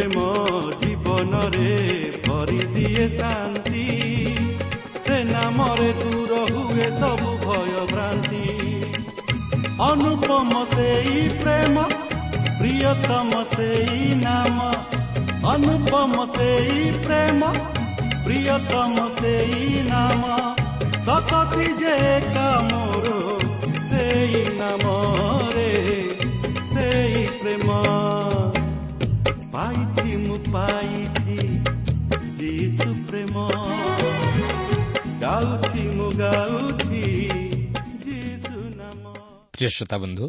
ପ୍ରେମ ଜୀବନରେ ଭରିଦିଏ ଶାନ୍ତି। ସେ ନାମରେ ଦୂର ହୁଏ ସବୁ ଭୟ ଭ୍ରାନ୍ତି। ଅନୁପମ ସେଇ ପ୍ରେମ ପ୍ରିୟତମ ସେଇ ନାମ। ଅନୁପମ ସେଇ ପ୍ରେମ ପ୍ରିୟତମ ସେଇ ନାମ। ସତତି ଯେ କାମର ସେଇ ନାମରେ ପାଇଛି ମୁଁ ପାଇଛି ଯୀଶୁ ପ୍ରେମ ଗାଉଛି ମୁଁ ଗାଉଛି ଯୀଶୁ ନାମ ପ୍ରିୟ ଶ୍ରୋତା ବନ୍ଧୁ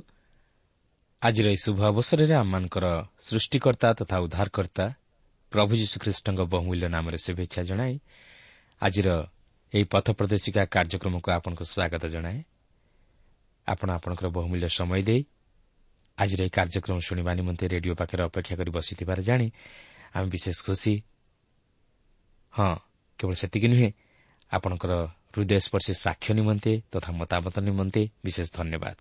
ଆଜିର ଏହି ଶୁଭ ଅବସରରେ ଆମମାନଙ୍କର ସୃଷ୍ଟିକର୍ତ୍ତା ତଥା ଉଦ୍ଧାରକର୍ତ୍ତା ପ୍ରଭୁ ଯୀଶୁଖ୍ରୀଷ୍ଟଙ୍କ ବହୁମୂଲ୍ୟ ନାମରେ ଶୁଭେଚ୍ଛା ଜଣାଇ ଆଜିର ଏହି ପଥ ପ୍ରଦର୍ଶିକା କାର୍ଯ୍ୟକ୍ରମକୁ ଆପଣଙ୍କୁ ସ୍ୱାଗତ ଜଣାଏ। ଆପଣ ଆପଣଙ୍କର ବହୁମୂଲ୍ୟ ସମୟ ଦେଇ ଆଜିର ଏହି କାର୍ଯ୍ୟକ୍ରମ ଶୁଣିବା ନିମନ୍ତେ ରେଡିଓ ପାଖରେ ଅପେକ୍ଷା କରି ବସିଥିବାର ଜାଣି ଆମେ ବିଶେଷ ଖୁସି। ହଁ କେବଳ ସେତିକି ନୁହେଁ ଆପଣଙ୍କର ହୃଦୟସ୍ପର୍ଶୀ ସାକ୍ଷ୍ୟ ନିମନ୍ତେ ତଥା ମତାମତ ନିମନ୍ତେ ବିଶେଷ ଧନ୍ୟବାଦ।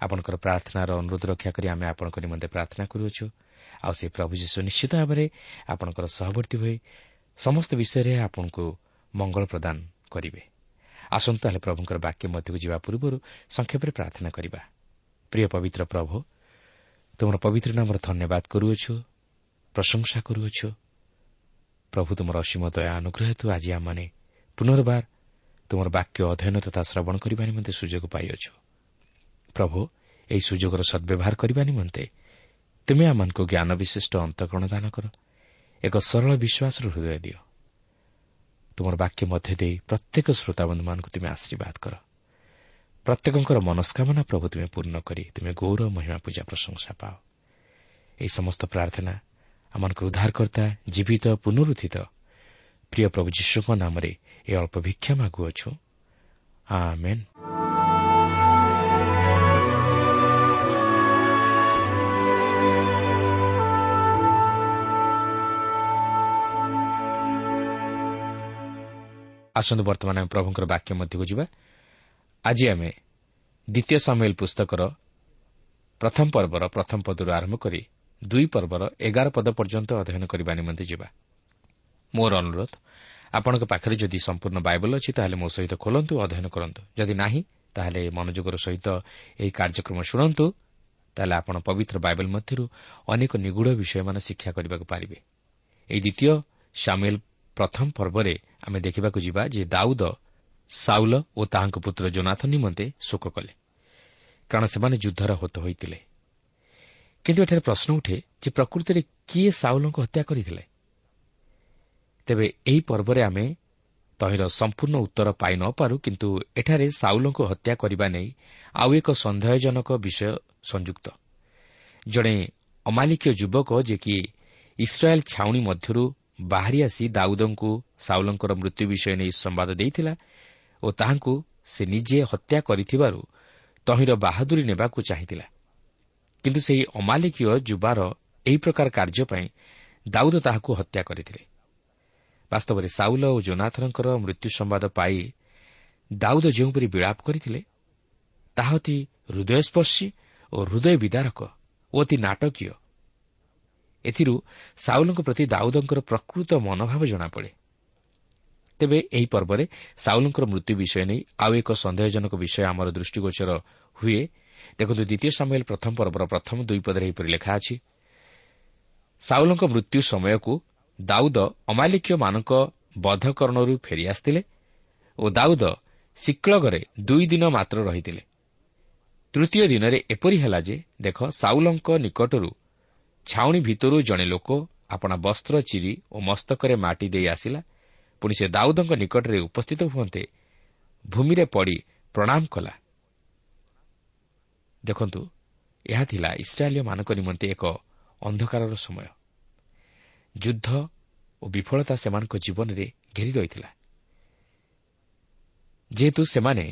ଆପଣଙ୍କର ପ୍ରାର୍ଥନାର ଅନୁରୋଧ ରକ୍ଷା କରି ଆମେ ଆପଣଙ୍କ ନିମନ୍ତେ ପ୍ରାର୍ଥନା କରୁଅଛୁ। ଆଉ ସେ ପ୍ରଭୁ ଯୀଶୁ ନିଶ୍ଚିତ ଭାବରେ ଆପଣଙ୍କର ସହବର୍ତ୍ତୀ ହୋଇ ସମସ୍ତ ବିଷୟରେ ଆପଣଙ୍କୁ ମଙ୍ଗଳ ପ୍ରଦାନ କରିବେ। ଆସନ୍ତୁ ତାହେଲେ ପ୍ରଭୁଙ୍କର ବାକ୍ୟ ମଧ୍ୟକୁ ଯିବା ପୂର୍ବରୁ ସଂକ୍ଷେପରେ ପ୍ରାର୍ଥନା କରିବା। ପ୍ରିୟ ପବିତ୍ର ପ୍ରଭୁ ତୁମର ପବିତ୍ର ନାମର ଧନ୍ୟବାଦ କରୁଅଛୁ। ପ୍ରଶଂସା କରୁଅଛୁ। ପ୍ରଭୁ ତୁମର ଅସୀମ ଦୟା ଅନୁଗ୍ରହ ହେତୁ ଆଜି ଆମମାନେ ପୁନର୍ବାର ତୁମର ବାକ୍ୟ ଅଧ୍ୟୟନ ତଥା ଶ୍ରବଣ କରିବା ନିମନ୍ତେ ସୁଯୋଗ ପାଇଅଛୁ। ପ୍ରଭୁ ଏହି ସୁଯୋଗର ସଦ୍ବ୍ୟବହାର କରିବା ନିମନ୍ତେ ତୁମେ ଆମମାନଙ୍କୁ ଜ୍ଞାନ ବିଶିଷ୍ଟ ଅନ୍ତଃକରଣ ଦାନ କର। ଏକ ସରଳ ବିଶ୍ୱାସର ହୃଦୟ ଦିଅ। ତୁମର ବାକ୍ୟ ମଧ୍ୟ ଦେଇ ପ୍ରତ୍ୟେକ ଶ୍ରୋତାବନ୍ଧୁମାନଙ୍କୁ ତୁମେ ଆଶୀର୍ବାଦ କର। ପ୍ରତ୍ୟେକଙ୍କର ମନସ୍କାମନା ପ୍ରଭୁ ତୁମେ ପୂର୍ଣ୍ଣ କରି ତୁମେ ଗୌର ମହିମା ପୂଜା ପ୍ରଶଂସା ପାଅ। ଏହି ସମସ୍ତ ପ୍ରାର୍ଥନା ଆମମାନଙ୍କର ଉଦ୍ଧାରକର୍ତ୍ତା ଜୀବିତ ପୁନରୁଦ୍ଧିତ। ପ୍ରିୟ ପ୍ରଭୁ ଯୀଶୁଙ୍କ ନାମରେ ଏ ଅଳ୍ପ ଭିକ୍ଷା ମାଗୁଅଛୁ। ଆସନ୍ତୁ ବର୍ତ୍ତମାନ ଆମେ ପ୍ରଭୁଙ୍କର ବାକ୍ୟ ମଧ୍ୟକୁ ଯିବା। ଆଜି ଆମେ ଦ୍ୱିତୀୟ ସାମୁଏଲ ପୁସ୍ତକର ପ୍ରଥମ ପର୍ବର ପ୍ରଥମ ପଦରୁ ଆରମ୍ଭ କରି ଦୁଇ ପର୍ବର ଏଗାର ପଦ ପର୍ଯ୍ୟନ୍ତ ଅଧ୍ୟୟନ କରିବା ନିମନ୍ତେ ଯିବା। ମୋର ଅନୁରୋଧ ଆପଣଙ୍କ ପାଖରେ ଯଦି ସମ୍ପୂର୍ଣ୍ଣ ବାଇବଲ ଅଛି ତାହେଲେ ମୋ ସହିତ ଖୋଲନ୍ତୁ ଅଧ୍ୟୟନ କରନ୍ତୁ। ଯଦି ନାହିଁ ତାହେଲେ ମନୋଯୋଗର ସହିତ ଏହି କାର୍ଯ୍ୟକ୍ରମ ଶୁଣନ୍ତୁ ତାହେଲେ ଆପଣ ପବିତ୍ର ବାଇବଲ ମଧ୍ୟରୁ ଅନେକ ନିଗୁଢ଼ ବିଷୟମାନ ଶିକ୍ଷା କରିବାକୁ ପାରିବେ। ଏହି ଦ୍ୱିତୀୟ ସାମୁଏଲ ପ୍ରଥମ ପର୍ବରେ ଆମେ ଦେଖିବାକୁ ଯିବା ଯେ ଦାଉଦ ସାଉଲ ଓ ତାହାଙ୍କ ପୁତ୍ର ଜୋନାଥ ନିମନ୍ତେ ଶୋକ କଲେ। କାରଣ ସେମାନେ ଯୁଦ୍ଧର ହୋତ ହୋଇଥିଲେ। କିନ୍ତୁ ଏଠାରେ ପ୍ରଶ୍ନ ଉଠେ ଯେ ପ୍ରକୃତିରେ କିଏ ସାଉଲଙ୍କ ହତ୍ୟା କରିଥିଲେ? ତେବେ ଏହି ପର୍ବରେ ଆମେ ତହିଁର ସମ୍ପୂର୍ଣ୍ଣ ଉତ୍ତର ପାଇ ନ ପାରୁ କିନ୍ତୁ ଏଠାରେ ସାଉଲଙ୍କୁ ହତ୍ୟା କରିବା ନେଇ ଆଉ ଏକ ସନ୍ଦେହଜନକ ବିଷୟ ସଂଯୁକ୍ତ। ଜଣେ ଅମାଲିକୀୟ ଯୁବକ ଯେ କି ଇସ୍ରାଏଲ୍ ଛାଉଣି ମଧ୍ୟରୁ ବାହାରି ଆସି ଦାଉଦଙ୍କୁ ସାଉଲଙ୍କର ମୃତ୍ୟୁ ବିଷୟ ନେଇ ସମ୍ବାଦ ଦେଇଥିଲା ଓ ତାହାଙ୍କୁ ସେ ନିଜେ ହତ୍ୟା କରିଥିବାରୁ ତହିଁର ବାହାଦୁରୀ ନେବାକୁ ଚାହିଁଥିଲା। କିନ୍ତୁ ସେହି ଅମାଲିକୀୟ ଯୁବାର ଏହି ପ୍ରକାର କାର୍ଯ୍ୟ ପାଇଁ ଦାଉଦ ତାହାକୁ ହତ୍ୟା କରିଥିଲେ। ବାସ୍ତବରେ ସାଉଲ ଓ ଜୋନାଥନଙ୍କର ମୃତ୍ୟୁ ସମ୍ବାଦ ପାଇ ଦାଉଦ ଯେଉଁପରି ବିଳାପ କରିଥିଲେ ତାହା ଅତି ହୃଦୟସ୍ପର୍ଶୀ ଓ ହୃଦୟ ବିଦାରକ ଓ ଅତି ନାଟକୀୟ। ଏଥିରୁ ସାଉଲଙ୍କ ପ୍ରତି ଦାଉଦଙ୍କର ପ୍ରକୃତ ମନୋଭାବ ଜଣାପଡ଼େ। ତେବେ ଏହି ପର୍ବରେ ସାଉଲଙ୍କର ମୃତ୍ୟୁ ବିଷୟ ନେଇ ଆଉ ଏକ ସନ୍ଦେହଜନକ ବିଷୟ ଆମର ଦୃଷ୍ଟିଗୋଚର ହୁଏ ଦେଖନ୍ତୁ ଦ୍ୱିତୀୟ ସମୟରେ ପ୍ରଥମ ପର୍ବର ପ୍ରଥମ ଦୁଇ ପଦରେ ଏହିପରି ଲେଖା ଅଛି ସାଉଲଙ୍କ ମୃତ୍ୟୁ ସମୟକୁ ଦାଉଦ ଅମାଲିକୀୟମାନଙ୍କ ବଧକରଣରୁ ଫେରିଆସିଥିଲେ ଓ ଦାଉଦ ଶିକ୍ଳଗରେ ଦୁଇ ଦିନ ମାତ୍ର ରହିଥିଲେ। ତୃତୀୟ ଦିନରେ ଏପରି ହେଲା ଯେ ଦେଖ ସାଉଲଙ୍କ ନିକଟରୁ ଛାଉଣି ଭିତରୁ ଜଣେ ଲୋକ ଆପଣା ବସ୍ତ୍ର ଚିରି ଓ ମସ୍ତକରେ ମାଟି ଦେଇ ଆସିଲା। ପୁଣି ସେ ଦାଉଦଙ୍କ ନିକଟରେ ଉପସ୍ଥିତ ହୁଅନ୍ତେ ଭୂମିରେ ପଡ଼ି ପ୍ରଣାମ କଲା। ଦେଖନ୍ତୁ ଏହା ଥିଲା ଇସ୍ରାଏଲୀୟମାନଙ୍କ ନିମନ୍ତେ ଏକ ଅନ୍ଧକାରର ସମୟ। ଯୁଦ୍ଧ ଓ ବିଫଳତା ସେମାନଙ୍କ ଜୀବନରେ ଘେରି ରହିଥିଲା। ଯେହେତୁ ସେମାନେ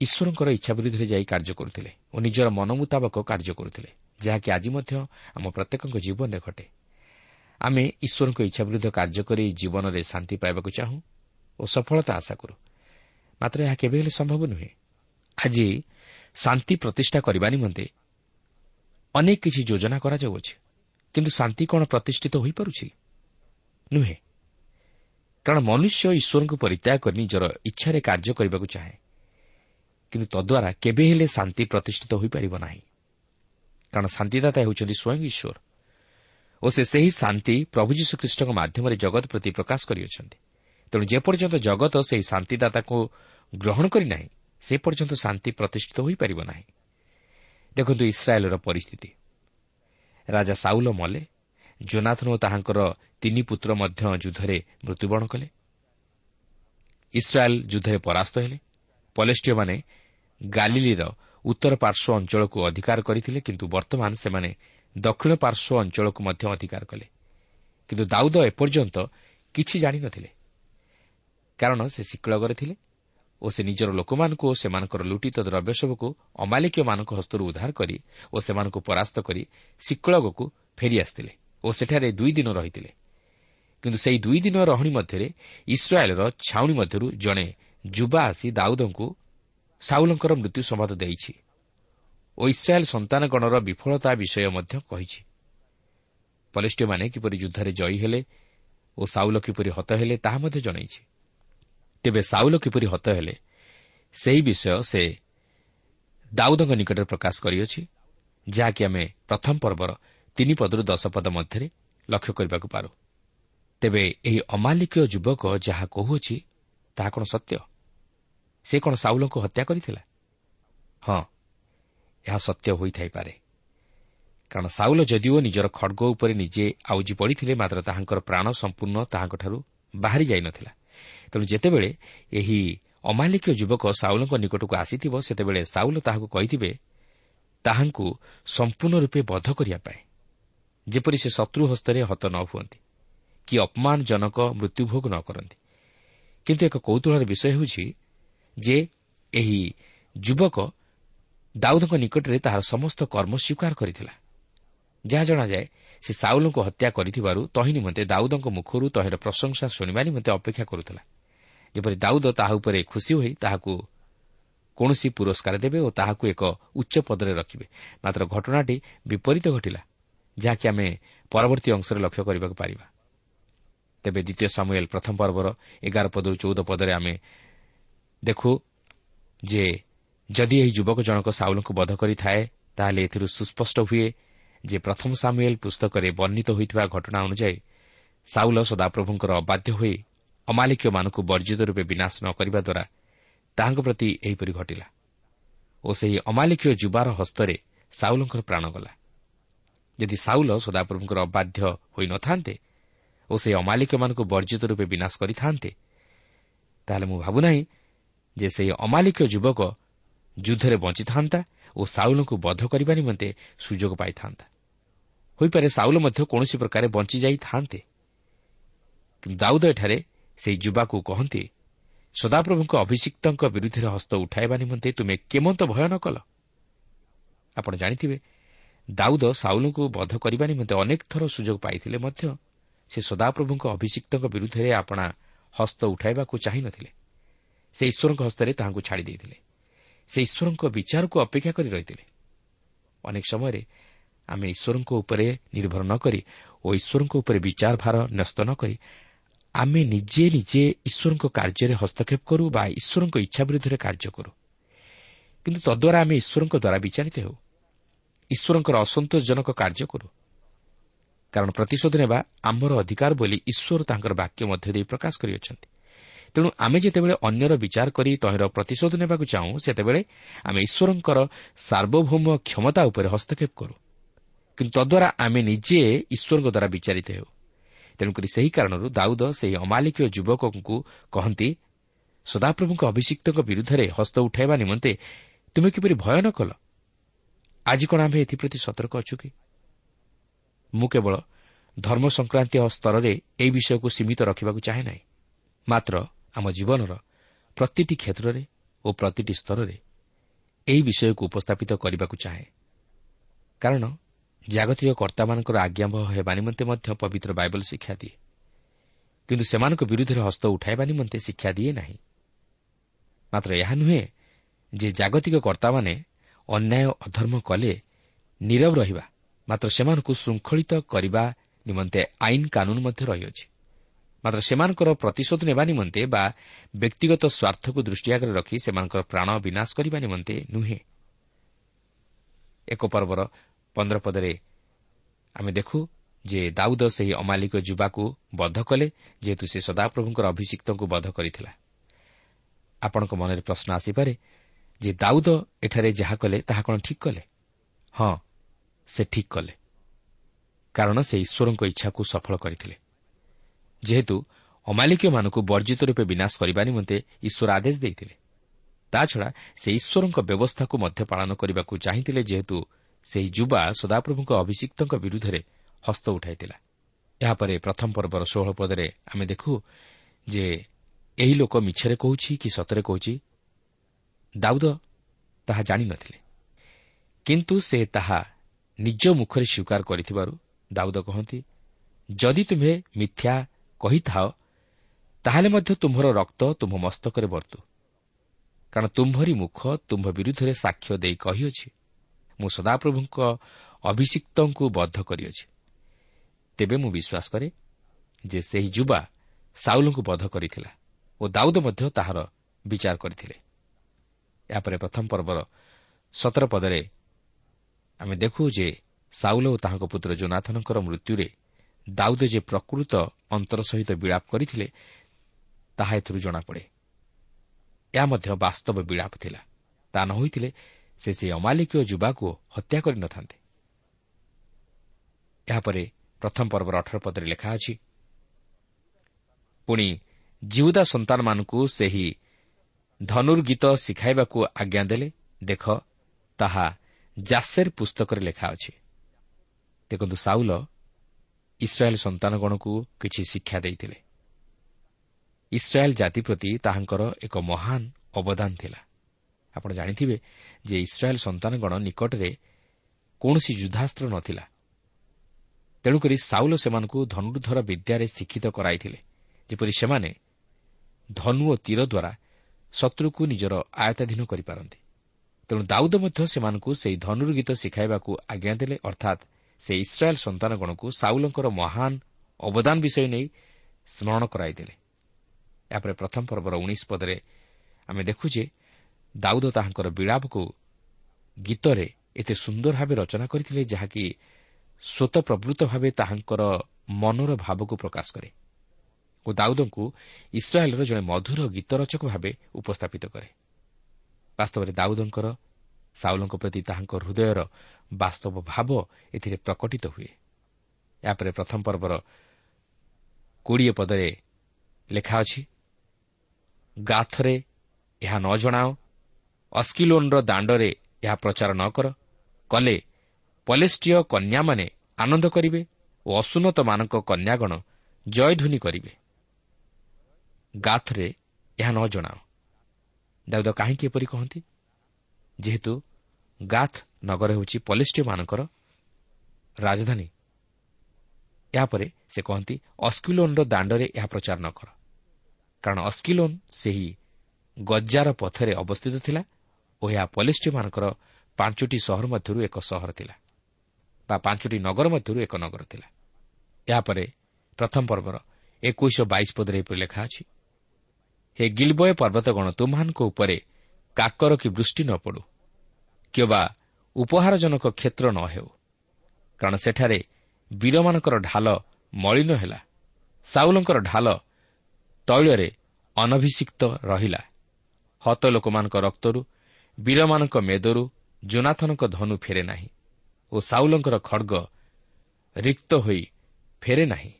ଈଶ୍ୱରଙ୍କର ଇଚ୍ଛା ବିରୁଦ୍ଧରେ ଯାଇ କାର୍ଯ୍ୟ କରୁଥିଲେ ଓ ନିଜର ମନ ମୁତାବକ କାର୍ଯ୍ୟ କରୁଥିଲେ ଯାହାକି ଆଜି ମଧ୍ୟ ଆମ ପ୍ରତ୍ୟେକଙ୍କ ଜୀବନରେ ଘଟେ। ଆମେ ଈଶ୍ୱରଙ୍କ ଇଚ୍ଛା ବିରୁଦ୍ଧ କାର୍ଯ୍ୟ କରି ଜୀବନରେ ଶାନ୍ତି ପାଇବାକୁ ଚାହୁଁ ଓ ସଫଳତା ଆଶା କରୁ। ମାତ୍ର ଏହା କେବେ ହେଲେ ସମ୍ଭବ ନୁହେଁ। ଆଜି ଶାନ୍ତି ପ୍ରତିଷ୍ଠା କରିବା ନିମନ୍ତେ ଅନେକ କିଛି ଯୋଜନା କରାଯାଉଅଛି। କିନ୍ତୁ ଶାନ୍ତି କ'ଣ ପ୍ରତିଷ୍ଠିତ ହୋଇପାରୁଛି? ନୁହେଁ। କାରଣ ମନୁଷ୍ୟ ଈଶ୍ୱରଙ୍କୁ ପରିତ୍ୟାଗ କରି ନିଜର ଇଚ୍ଛାରେ କାର୍ଯ୍ୟ କରିବାକୁ ଚାହେଁ। କିନ୍ତୁ ତଦ୍ୱାରା କେବେ ହେଲେ ଶାନ୍ତି ପ୍ରତିଷ୍ଠିତ ହୋଇପାରିବ ନାହିଁ। କାରଣ ଶାନ୍ତିଦାତା ହେଉଛନ୍ତି ସ୍ୱୟଂ ଈଶ୍ୱର। ଓ ସେ ସେହି ଶାନ୍ତି ପ୍ରଭୁ ଯୀଶୁଖ୍ରୀଷ୍ଟଙ୍କ ମାଧ୍ୟମରେ ଜଗତ ପ୍ରତି ପ୍ରକାଶ କରିଅଛନ୍ତି। ତେଣୁ ଯେପର୍ଯ୍ୟନ୍ତ ଜଗତ ସେହି ଶାନ୍ତିଦାତାକୁ ଗ୍ରହଣ କରିନାହିଁ ସେ ପର୍ଯ୍ୟନ୍ତ ଶାନ୍ତି ପ୍ରତିଷ୍ଠିତ ହୋଇପାରିବ ନାହିଁ ଦେଖନ୍ତୁ ଇସ୍ରାଏଲ୍ର ପରିସ୍ଥିତି ରାଜା ସାଉଲ ମଲେ ଜୋନାଥନ ଓ ତାହାଙ୍କର ତିନି ପୁତ୍ର ମଧ୍ୟ ଯୁଦ୍ଧରେ ମୃତ୍ୟୁବରଣ କଲେ ଇସ୍ରାଏଲ୍ ଯୁଦ୍ଧରେ ପରାସ୍ତ ହେଲେ ପଲେଷ୍ଟିୟମାନେ ଗାଲିଲିର ଉତ୍ତର ପାର୍ଶ୍ୱ ଅଞ୍ଚଳକୁ ଅଧିକାର କରିଥିଲେ କିନ୍ତୁ ବର୍ତ୍ତମାନ ସେମାନେ ଦକ୍ଷିଣ ପାର୍ଶ୍ୱ ଅଞ୍ଚଳକୁ ମଧ୍ୟ ଅଧିକାର କଲେ। କିନ୍ତୁ ଦାଉଦ ଏପର୍ଯ୍ୟନ୍ତ କିଛି ଜାଣିନଥିଲେ କାରଣ ସେ ଶିକ୍ଳଗରେ ଥିଲେ। ଓ ସେ ନିଜର ଲୋକମାନଙ୍କୁ ଓ ସେମାନଙ୍କର ଲୁଟିତ ଦ୍ରବ୍ୟ ସବୁକୁ ଅମାଲିକୀୟମାନଙ୍କ ହସ୍ତରୁ ଉଦ୍ଧାର କରି ଓ ସେମାନଙ୍କୁ ପରାସ୍ତ କରି ଶିକ୍ଳଗକୁ ଫେରିଆସିଥିଲେ ଓ ସେଠାରେ ଦୁଇ ଦିନ ରହିଥିଲେ। କିନ୍ତୁ ସେହି ଦୁଇ ଦିନ ରହଣି ମଧ୍ୟରେ ଇସ୍ରାଏଲ୍ର ଛାଉଣି ମଧ୍ୟରୁ ଜଣେ ଯୁବା ଆସି ଦାଉଦଙ୍କୁ ସାଉଲଙ୍କର ମୃତ୍ୟୁ ସମ୍ବାଦ ଦେଇଛି ଓ ଇସ୍ରାଏଲ୍ ସନ୍ତାନଗଣର ବିଫଳତା ବିଷୟ ମଧ୍ୟ କହିଛି। ପଲେଷ୍ଟିୟମାନେ କିପରି ଯୁଦ୍ଧରେ ଜୟୀ ହେଲେ ଓ ସାଉଲ କିପରି ହତ ହେଲେ ତାହା ମଧ୍ୟ ଜଣାଇଛି। ତେବେ ସାଉଲ କିପରି ହତ ହେଲେ ସେହି ବିଷୟ ସେ ଦାଉଦଙ୍କ ନିକଟରେ ପ୍ରକାଶ କରିଅଛି ଯାହାକି ଆମେ ପ୍ରଥମ ପର୍ବର ତିନି ପଦରୁ ଦଶ ପଦ ମଧ୍ୟରେ ଲକ୍ଷ୍ୟ କରିବାକୁ ପାରୁ। ତେବେ ଏହି ଅମାଲିକୀୟ ଯୁବକ ଯାହା କହୁଅଛି ତାହା କ'ଣ ସତ୍ୟ? ସେ କ'ଣ ସାଉଲଙ୍କୁ ହତ୍ୟା କରିଥିଲା? ହଁ ଏହା ସତ୍ୟ ହୋଇଥାଇପାରେ। କାରଣ ସାଉଲ ଯଦିଓ ନିଜର ଖଡ଼ଗ ଉପରେ ନିଜେ ଆଉଜି ପଡ଼ିଥିଲେ ମାତ୍ର ତାହାଙ୍କର ପ୍ରାଣ ସମ୍ପୂର୍ଣ୍ଣ ତାହାଙ୍କଠାରୁ ବାହାରି ଯାଇନଥିଲା। ତେଣୁ ଯେତେବେଳେ ଏହି ଅମାଲିକୀୟ ଯୁବକ ସାଉଲଙ୍କ ନିକଟକୁ ଆସିଥିବ ସେତେବେଳେ ସାଉଲ ତାହାକୁ କହିଥିବେ ତାହାଙ୍କୁ ସମ୍ପୂର୍ଣ୍ଣ ରୂପେ ବଧ କରିବା ପାଇଁ। ଯେପରି ସେ ଶତ୍ରୁ ହସ୍ତରେ ହତ ନ ହୁଅନ୍ତି କି ଅପମାନଜନକ ମୃତ୍ୟୁଭୋଗ ନ କରନ୍ତି। କିନ୍ତୁ ଏକ କୌତୁହଳର ବିଷୟ ହେଉଛି ଯେ ଏହି ଯୁବକ ଦାଉଦଙ୍କ ନିକଟରେ ତାହାର ସମସ୍ତ କର୍ମ ସ୍ୱୀକାର କରିଥିଲା। ଯାହା ଜଣାଯାଏ ସେ ସାଉଲଙ୍କୁ ହତ୍ୟା କରିଥିବାରୁ ତହିଁ ନିମନ୍ତେ ଦାଉଦଙ୍କ ମୁଖରୁ ତହିଁର ପ୍ରଶଂସା ଶୁଣିବା ନିମନ୍ତେ ଅପେକ୍ଷା କରୁଥିଲା। ଯେପରି ଦାଉଦ ତାହା ଉପରେ ଖୁସି ହୋଇ ତାହାକୁ କୌଣସି ପୁରସ୍କାର ଦେବେ ଓ ତାହାକୁ ଏକ ଉଚ୍ଚ ପଦରେ ରଖିବେ। ମାତ୍ର ଘଟଣାଟି ବିପରୀତ ଘଟିଲା ଯାହାକି ଆମେ ପରବର୍ତ୍ତୀ ଅଂଶରେ ଲକ୍ଷ୍ୟ କରିବାକୁ ପାରିବା। ତେବେ ଦ୍ୱିତୀୟ ସାମୁଏଲ ପ୍ରଥମ ପର୍ବର ଏଗାର ପଦରୁ ଚଉଦ ପଦରେ ଆମେ ଦେଖୁ ଯେ ଯଦି ଏହି ଯୁବକ ଜଣକ ସାଉଲଙ୍କୁ ବଧ କରିଥାଏ ତାହେଲେ ଏଥିରୁ ସୁସ୍ପଷ୍ଟ ହୁଏ ଯେ ପ୍ରଥମ ସାମୁଏଲ ପୁସ୍ତକରେ ବର୍ଣ୍ଣିତ ହୋଇଥିବା ଘଟଣା ଅନୁଯାୟୀ ସାଉଲ ସଦାପ୍ରଭୁଙ୍କର ଅବାଧ୍ୟ ହୋଇ ଅମାଲିକୀୟମାନଙ୍କୁ ବର୍ଜିତ ରୂପେ ବିନାଶ ନ କରିବା ଦ୍ୱାରା ତାହାଙ୍କ ପ୍ରତି ଏହିପରି ଘଟିଲା। ଓ ସେହି ଅମାଲିକୀୟ ଯୁବାର ହସ୍ତରେ ସାଉଲଙ୍କର ପ୍ରାଣ ଗଲା। ଯଦି ସାଉଲ ସଦାପ୍ରଭୁଙ୍କର ଅବାଧ୍ୟ ହୋଇନଥାନ୍ତେ ଓ ସେହି ଅମାଲିକମାନଙ୍କୁ ବର୍ଜିତ ରୂପେ ବିନାଶ କରିଥାନ୍ତେ ତାହେଲେ ମୁଁ ଭାବୁନାହିଁ ଯେ ସେହି ଅମାଲିକୀୟ ଯୁବକ ଯୁଦ୍ଧରେ ବଞ୍ଚିଥାନ୍ତା ଓ ସାଉଲଙ୍କୁ ବଧ କରିବା ନିମନ୍ତେ ସୁଯୋଗ ପାଇଥାନ୍ତା। ହୋଇପାରେ ସାଉଲ ମଧ୍ୟ କୌଣସି ପ୍ରକାରେ ବଞ୍ଚିଯାଇଥାନ୍ତେ କିନ୍ତୁ ଦାଉଦ ଏଠାରେ ସେହି ଯୁବାକୁ କହନ୍ତି ସଦାପ୍ରଭୁଙ୍କ ଅଭିଷିକ୍ତଙ୍କ ବିରୁଦ୍ଧରେ ହସ୍ତ ଉଠାଇବା ନିମନ୍ତେ ତୁମେ କେମନ୍ତ ଭୟ ନ କଲ? ଆପଣ ଜାଣିଥିବେ ଦାଉଦ ସାଉଲଙ୍କୁ ବଧ କରିବା ନିମନ୍ତେ ଅନେକ ଥର ସୁଯୋଗ ପାଇଥିଲେ ମଧ୍ୟ ସେ ସଦାପ୍ରଭୁଙ୍କ ଅଭିଷିକ୍ତଙ୍କ ବିରୁଦ୍ଧରେ ଆପଣା ହସ୍ତ ଉଠାଇବାକୁ ଚାହିଁନଥିଲେ ସେ ଈଶ୍ୱରଙ୍କ ହସ୍ତରେ ତାହାଙ୍କୁ ଛାଡ଼ି ଦେଇଥିଲେ ସେ ଈଶ୍ୱରଙ୍କ ବିଚାରକୁ ଅପେକ୍ଷା କରି ରହିଥିଲେ। ଅନେକ ସମୟରେ ଆମେ ଈଶ୍ୱରଙ୍କ ଉପରେ ନିର୍ଭର ନ କରି ଓ ଈଶ୍ୱରଙ୍କ ଉପରେ ବିଚାର ଭାର ନ୍ୟସ୍ତ ନ କରି ଆମେ ନିଜେ ନିଜେ ଈଶ୍ୱରଙ୍କ କାର୍ଯ୍ୟରେ ହସ୍ତକ୍ଷେପ କରୁ ବା ଈଶ୍ୱରଙ୍କ ଇଚ୍ଛା ବିରୁଦ୍ଧରେ କାର୍ଯ୍ୟ କରୁ। କିନ୍ତୁ ତଦ୍ୱାରା ଆମେ ଈଶ୍ୱରଙ୍କ ଦ୍ୱାରା ବିଚାରିତ ହେଉ। ଈଶ୍ୱରଙ୍କର ଅସନ୍ତୋଷଜନକ କାର୍ଯ୍ୟ କରୁ। କାରଣ ପ୍ରତିଶୋଧ ନେବା ଆମର ଅଧିକାର ବୋଲି ଈଶ୍ୱର ତାଙ୍କର ବାକ୍ୟ ମଧ୍ୟ ଦେଇ ପ୍ରକାଶ କରିଅଛନ୍ତି। ତେଣୁ ଆମେ ଯେତେବେଳେ ଅନ୍ୟର ବିଚାର କରି ତହିଁର ପ୍ରତିଶୋଧ ନେବାକୁ ଚାହୁଁ ସେତେବେଳେ ଆମେ ଈଶ୍ୱରଙ୍କର ସାର୍ବଭୌମ କ୍ଷମତା ଉପରେ ହସ୍ତକ୍ଷେପ କରୁ। କିନ୍ତୁ ତଦ୍ୱାରା ଆମେ ନିଜେ ଈଶ୍ୱରଙ୍କ ଦ୍ୱାରା ବିଚାରିତ ହେଉ। ତେଣୁକରି ସେହି କାରଣରୁ ଦାଉଦ ସେହି ଅମାଲିକୀୟ ଯୁବକଙ୍କୁ କହନ୍ତି ସଦାପ୍ରଭୁଙ୍କ ଅଭିଷିକ୍ତଙ୍କ ବିରୁଦ୍ଧରେ ହସ୍ତ ଉଠାଇବା ନିମନ୍ତେ ତୁମେ କିପରି ଭୟ ନ କଲ? ଆଜି କ'ଣ ଆମେ ଏଥିପ୍ରତି ସତର୍କ ଅଛୁ କି? ମୁଁ କେବଳ ଧର୍ମ ସଂକ୍ରାନ୍ତୀୟ ସ୍ତରରେ ଏହି ବିଷୟକୁ ସୀମିତ ରଖିବାକୁ ଚାହେଁ ନାହିଁ। ମାତ୍ର ଆମ ଜୀବନର ପ୍ରତିଟି କ୍ଷେତ୍ରରେ ଓ ପ୍ରତିଟି ସ୍ତରରେ ଏହି ବିଷୟକୁ ଉପସ୍ଥାପିତ କରିବାକୁ ଚାହେଁ। କାରଣ ଜାଗତିକ କର୍ତ୍ତାମାନଙ୍କର ଆଜ୍ଞାବହ ହେବା ନିମନ୍ତେ ମଧ୍ୟ ପବିତ୍ର ବାଇବଲ ଶିକ୍ଷା ଦିଏ। କିନ୍ତୁ ସେମାନଙ୍କ ବିରୁଦ୍ଧରେ ହସ୍ତ ଉଠାଇବା ନିମନ୍ତେ ଶିକ୍ଷା ଦିଏ ନାହିଁ। ମାତ୍ର ଏହା ନୁହେଁ ଯେ ଜାଗତିକ କର୍ତ୍ତାମାନେ ଅନ୍ୟାୟ ଅଧର୍ମ କଲେ ନିରବ ରହିବା ମାତ୍ର ସେମାନଙ୍କୁ ଶୃଙ୍ଖଳିତ କରିବା ନିମନ୍ତେ ଆଇନ କାନୁନ ମଧ୍ୟ ରହିଅଛି। ମାତ୍ର ସେମାନଙ୍କର ପ୍ରତିଶୋଧ ନେବା ନିମନ୍ତେ ବା ବ୍ୟକ୍ତିଗତ ସ୍ୱାର୍ଥକୁ ଦୃଷ୍ଟି ଆଗରେ ରଖି ସେମାନଙ୍କର ପ୍ରାଣ ବିନାଶ କରିବା ନିମନ୍ତେ ନୁହେଁ। ଏକ ପର୍ବର ପନ୍ଦର ପଦରେ। ଆମେ ଦେଖୁ ଯେ ଦାଉଦ ସେହି ଅମାଲିକ ଯୁବାକୁ ବଦ୍ଧ କଲେ ଯେହେତୁ ସେ ସଦାପ୍ରଭୁଙ୍କର ଅଭିଷିକ୍ତଙ୍କୁ ବଦ୍ଧ କରିଥିଲା। ଆପଣଙ୍କ ମନରେ ପ୍ରଶ୍ନ ଆସିପାରେ ଯେ ଦାଉଦ ଏଠାରେ ଯାହା କଲେ ତାହା କ'ଣ ଠିକ୍ କଲେ? ହଁ ସେ ଠିକ୍ କଲେ। କାରଣ ସେ ଈଶ୍ୱରଙ୍କ ଇଚ୍ଛାକୁ ସଫଳ କରିଥିଲେ। ଯେହେତୁ ଅମାଲିକୀୟମାନଙ୍କୁ ବର୍ଜିତ ରୂପେ ବିନାଶ କରିବା ନିମନ୍ତେ ଈଶ୍ୱର ଆଦେଶ ଦେଇଥିଲେ ତାଛଡ଼ା ସେ ଈଶ୍ୱରଙ୍କ ବ୍ୟବସ୍ଥାକୁ ମଧ୍ୟ ପାଳନ କରିବାକୁ ଚାହିଁଥିଲେ ଯେହେତୁ ସେହି ଯୁବା ସଦାପ୍ରଭୁଙ୍କ ଅଭିଷିକ୍ତଙ୍କ ବିରୁଦ୍ଧରେ ହସ୍ତ ଉଠାଇଥିଲା। ଏହାପରେ ପ୍ରଥମ ପର୍ବର ଷୋହଳ ପଦରେ ଆମେ ଦେଖୁ ଯେ ଏହି ଲୋକ ମିଛରେ କହୁଛି କି ସତରେ କହୁଛି? ଦାଉଦ ତାହା ଜାଣିନଥିଲେ କିନ୍ତୁ ସେ ତାହା ନିଜ ମୁଖରେ ସ୍ୱୀକାର କରିଥିବାରୁ ଦାଉଦ କହନ୍ତି ଯଦି ତୁମ୍ଭେ ମିଥ୍ୟା କହିଥାଅ ତାହେଲେ ମଧ୍ୟ ତୁମ୍ଭର ରକ୍ତ ତୁମ୍ଭ ମସ୍ତକରେ ବର୍ତ୍ତୁ। କାରଣ ତୁମ୍ଭରି ମୁଖ ତୁମ୍ଭ ବିରୁଦ୍ଧରେ ସାକ୍ଷ୍ୟ ଦେଇ କହିଅଛି। ମୁଁ ସଦାପ୍ରଭୁଙ୍କ ଅଭିଷିକ୍ତଙ୍କୁ ବଦ୍ଧ କରିଅଛି। ତେବେ ମୁଁ ବିଶ୍ୱାସ କରେ ଯେ ସେହି ଯୁବା ସାଉଲଙ୍କୁ ବଦ୍ଧ କରିଥିଲା ଓ ଦାଉଦ ମଧ୍ୟ ତାହାର ବିଚାର କରିଥିଲେ। ଏହାପରେ ପ୍ରଥମ ପର୍ବର ସତର ପଦରେ ଆମେ ଦେଖୁ ଯେ ସାଉଲ ଓ ତାହାଙ୍କ ପୁତ୍ର ଜୋନାଥନଙ୍କର ମୃତ୍ୟୁରେ ଦାଉଦ ଯେ ପ୍ରକୃତ ଅନ୍ତର ସହିତ ବିଳାପ କରିଥିଲେ ତାହା ଏଥିରୁ ଜଣାପଡ଼େ। ଏହା ମଧ୍ୟ ବାସ୍ତବ ବିଳାପ ଥିଲା। ତାହା ନ ହୋଇଥିଲେ ସେ ସେହି ଅମାଲିକୀୟ ଯୁବାକୁ ହତ୍ୟା କରିନଥାନ୍ତେ ଏହାପରେ ପ୍ରଥମ ପର୍ବର ଅଠର ପଦରେ ଲେଖା ଅଛି ପୁଣି ଜିଉଦା ସନ୍ତାନମାନଙ୍କୁ ସେହି ଧନୁର୍ଗୀତ ଶିଖାଇବାକୁ ଆଜ୍ଞା ଦେଲେ। ଦେଖ ତାହା ଜାସେର ପୁସ୍ତକରେ ଲେଖା ଅଛି। ଦେଖନ୍ତୁ ସାଉଲ ଇସ୍ରାଏଲ୍ ସନ୍ତାନଗଣକୁ କିଛି ଶିକ୍ଷା ଦେଇଥିଲେ। ଇସ୍ରାଏଲ୍ ଜାତି ପ୍ରତି ତାହାଙ୍କର ଏକ ମହାନ ଅବଦାନ ଥିଲା। ଆପଣ ଜାଣିଥିବେ ଯେ ଇସ୍ରାଏଲ୍ ସନ୍ତାନଗଣ ନିକଟରେ କୌଣସି ଯୁଦ୍ଧାସ୍ତ୍ର ନଥିଲା। ତେଣୁକରି ସାଉଲ ସେମାନଙ୍କୁ ଧନୁର୍ଦ୍ଧର ବିଦ୍ୟାରେ ଶିକ୍ଷିତ କରାଇଥିଲେ ଯେପରି ସେମାନେ ଧନୁ ଓ ତୀର ଦ୍ୱାରା ଶତ୍ରୁକୁ ନିଜର ଆୟତ୍ତାଧୀନ କରିପାରନ୍ତି। ତେଣୁ ଦାଉଦ ମଧ୍ୟ ସେମାନଙ୍କୁ ସେହି ଧନୁର ଗୀତ ଶିଖାଇବାକୁ ଆଜ୍ଞା ଦେଲେ ଅର୍ଥାତ୍ ସେ ଇସ୍ରାଏଲ୍ ସନ୍ତାନଗଣକୁ ସାଉଲଙ୍କର ମହାନ ଅବଦାନ ବିଷୟ ନେଇ ସ୍କରଣ କରାଇଦେଲେ। ଏହାପରେ ପ୍ରଥମ ପର୍ବର ଉଣେଇଶ ପଦରେ ଆମେ ଦେଖୁ ଯେ ଦାଉଦ ତାହାଙ୍କର ବିଳାପକୁ ଗୀତରେ ଏତେ ସୁନ୍ଦର ଭାବେ ରଚନା କରିଥିଲେ ଯାହାକି ସ୍ୱତଃପ୍ରବୃତ୍ତ ଭାବେ ତାହାଙ୍କର ମନର ଭାବକୁ ପ୍ରକାଶ କରେ ଓ ଦାଉଦଙ୍କୁ ଇସ୍ରାଏଲ୍ର ଜଣେ ମଧୁର ଗୀତ ରଚକ ଭାବେ ଉପସ୍ଥାପିତ କରେ। ବାସ୍ତବରେ ଦାଉଦଙ୍କର ସାଉଲଙ୍କ ପ୍ରତି ତାହାଙ୍କ ହୃଦୟର ବାସ୍ତବ ଭାବ ଏଥିରେ ପ୍ରକଟିତ ହୁଏ। ଏହାପରେ ପ୍ରଥମ ପର୍ବର କୋଡ଼ିଏ ପଦରେ ଲେଖା ଅଛି ଗାଥରେ ଏହା ନ ଜଣାଅ ଅସ୍କିଲୋନ୍ର ଦାଣ୍ଡରେ ଏହା ପ୍ରଚାର ନ କର। କଲେ ପଲେଷ୍ଟିୟ କନ୍ୟାମାନେ ଆନନ୍ଦ କରିବେ ଓ ଅସୁନତମାନଙ୍କ କନ୍ୟାଗଣ ଜୟଧ୍ୱନି କରିବେ। ଗାଥରେ ଏହା ନ ଜଣାଅ। ଦାଉଦ କାହିଁକି ଏପରି କହନ୍ତି? ଯେହେତୁ ଗାଥ୍ ନଗର ହେଉଛି ପଲେଷ୍ଟିୟମାନଙ୍କର ରାଜଧାନୀ। ଏହାପରେ ସେ କହନ୍ତି ଅସ୍କିଲୋନ୍ର ଦାଣ୍ଡରେ ଏହା ପ୍ରଚାର ନ କର। କାରଣ ଅସ୍କିଲୋନ୍ ସେହି ଗଜାର ପଥରେ ଅବସ୍ଥିତ ଥିଲା ଏହା ପଲେଷ୍ଟିୟମାନଙ୍କର ପାଞ୍ଚଟି ସହର ମଧ୍ୟରୁ ଏକ ସହର ଥିଲା ବା ପାଞ୍ଚଟି ନଗର ମଧ୍ୟରୁ ଏକ ନଗର ଥିଲା। ଏହାପରେ ପ୍ରଥମ ପର୍ବର ଏକୋଇଶ ବାଇଶ ପଦରେ ଏପରି ଲେଖା ଅଛି ହେ ଗିଲବୟ ପର୍ବତଗଣ ତୁମମାନଙ୍କ ଉପରେ କାକର କି ବୃଷ୍ଟି ନ ପଡ଼ୁ କିମ୍ବା ଉପହାରଜନକ କ୍ଷେତ୍ର ନ ହେଉ କାରଣ ସେଠାରେ ବୀରମାନଙ୍କର ଢାଲ ମଳିନ ହେଲା ସାଉଲଙ୍କର ଢାଲ ତୈଳରେ ଅନଭିଷିକ୍ତ ରହିଲା ହତ ଲୋକମାନଙ୍କ ରକ୍ତରୁ ବୀରମାନଙ୍କ ମେଦରୁ ଜୋନାଥନଙ୍କ ଧନୁ ଫେରେ ନାହିଁ ଓ ସାଉଲଙ୍କର ଖଡ଼ଗ ରିକ୍ତ ହୋଇ ଫେରେ ନାହିଁ।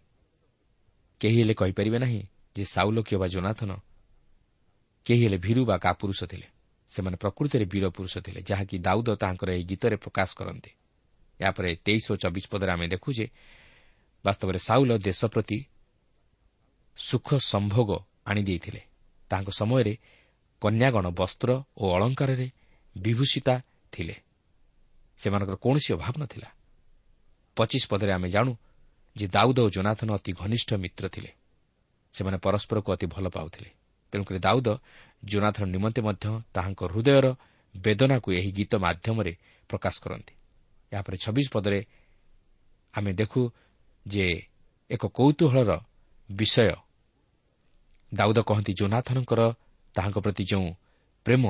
କେହି ହେଲେ କହିପାରିବେ ନାହିଁ ଯେ ସାଉଲ କିମ୍ବା ଜୋନାଥନ କେହି ହେଲେ ଭୀରୁ ବା କାପୁରୁଷ ଥିଲେ। ସେମାନେ ପ୍ରକୃତିରେ ବୀର ପୁରୁଷ ଥିଲେ ଯାହାକି ଦାଉଦ ତାହାଙ୍କର ଏହି ଗୀତରେ ପ୍ରକାଶ କରନ୍ତି। ଏହାପରେ ତେଇଶ ଓ ଚବିଶ ପଦରେ ଆମେ ଦେଖୁ ଯେ ବାସ୍ତବରେ ସାଉଲ ଦେଶ ପ୍ରତି ସୁଖ ସମ୍ଭୋଗ ଆଣିଦେଇଥିଲେ ତାଙ୍କ ସମୟରେ କନ୍ୟାଗଣ ବସ୍ତ୍ର ଓ ଅଳଙ୍କାରରେ ବିଭୂଷିତା ଥିଲେ। ସେମାନଙ୍କର କୌଣସି ଅଭାବ ନଥିଲା। ପଚିଶ ପଦରେ ଆମେ ଜାଣୁ ଯେ ଦାଉଦ ଓ ଜୋନାଥନ ଅତି ଘନିଷ୍ଠ ମିତ୍ର ଥିଲେ। ସେମାନେ ପରସ୍ପରକୁ ଅତି ଭଲ ପାଉଥିଲେ। ତେଣୁକରି ଦାଉଦ ଜୋନାଥନ ନିମନ୍ତେ ମଧ୍ୟ ତାହାଙ୍କ ହୃଦୟର ବେଦନାକୁ ଏହି ଗୀତ ମାଧ୍ୟମରେ ପ୍ରକାଶ କରନ୍ତି। ଏହାପରେ ଛବିଶ ପଦରେ ଆମେ ଦେଖୁ ଯେ ଏକ କୌତୁହଳର ବିଷୟ ଦାଉଦ କହନ୍ତି ଜୋନାଥନଙ୍କର ତାହାଙ୍କ ପ୍ରତି ଯେଉଁ ପ୍ରେମ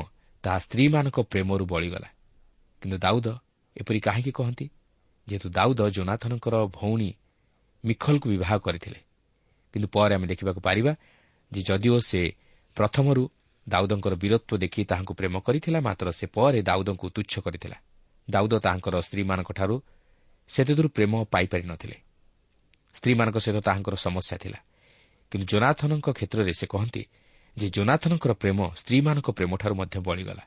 ତାହା ସ୍ତ୍ରୀମାନଙ୍କ ପ୍ରେମରୁ ବଳିଗଲା। କିନ୍ତୁ ଦାଉଦ ଏପରି କାହିଁକି କହନ୍ତି? ଯେହେତୁ ଦାଉଦ ଜୋନାଥନଙ୍କର ଭଉଣୀ ମିଖଲକୁ ବିବାହ କରିଥିଲେ। କିନ୍ତୁ ପରେ ଆମେ ଦେଖିବାକୁ ପାରିବା ଯେ ଯଦିଓ ସେ ପ୍ରଥମରୁ ଦାଉଦଙ୍କର ବୀରତ୍ୱ ଦେଖି ତାହାଙ୍କୁ ପ୍ରେମ କରିଥିଲା ମାତ୍ର ସେ ପରେ ଦାଉଦଙ୍କୁ ତୁଚ୍ଛ କରିଥିଲା। ଦାଉଦ ତାହାଙ୍କର ସ୍ତ୍ରୀମାନଙ୍କଠାରୁ ସେତେଦୂର ପ୍ରେମ ପାଇପାରି ନ ଥିଲେ ସ୍ତ୍ରୀମାନଙ୍କ ସହିତ ତାହାଙ୍କର ସମସ୍ୟା ଥିଲା। କିନ୍ତୁ ଜୋନାଥନଙ୍କ କ୍ଷେତ୍ରରେ ସେ କହନ୍ତି ଯେ ଜୋନାଥନଙ୍କର ପ୍ରେମ ସ୍ତ୍ରୀମାନଙ୍କ ପ୍ରେମଠାରୁ ମଧ୍ୟ ବଳିଗଲା।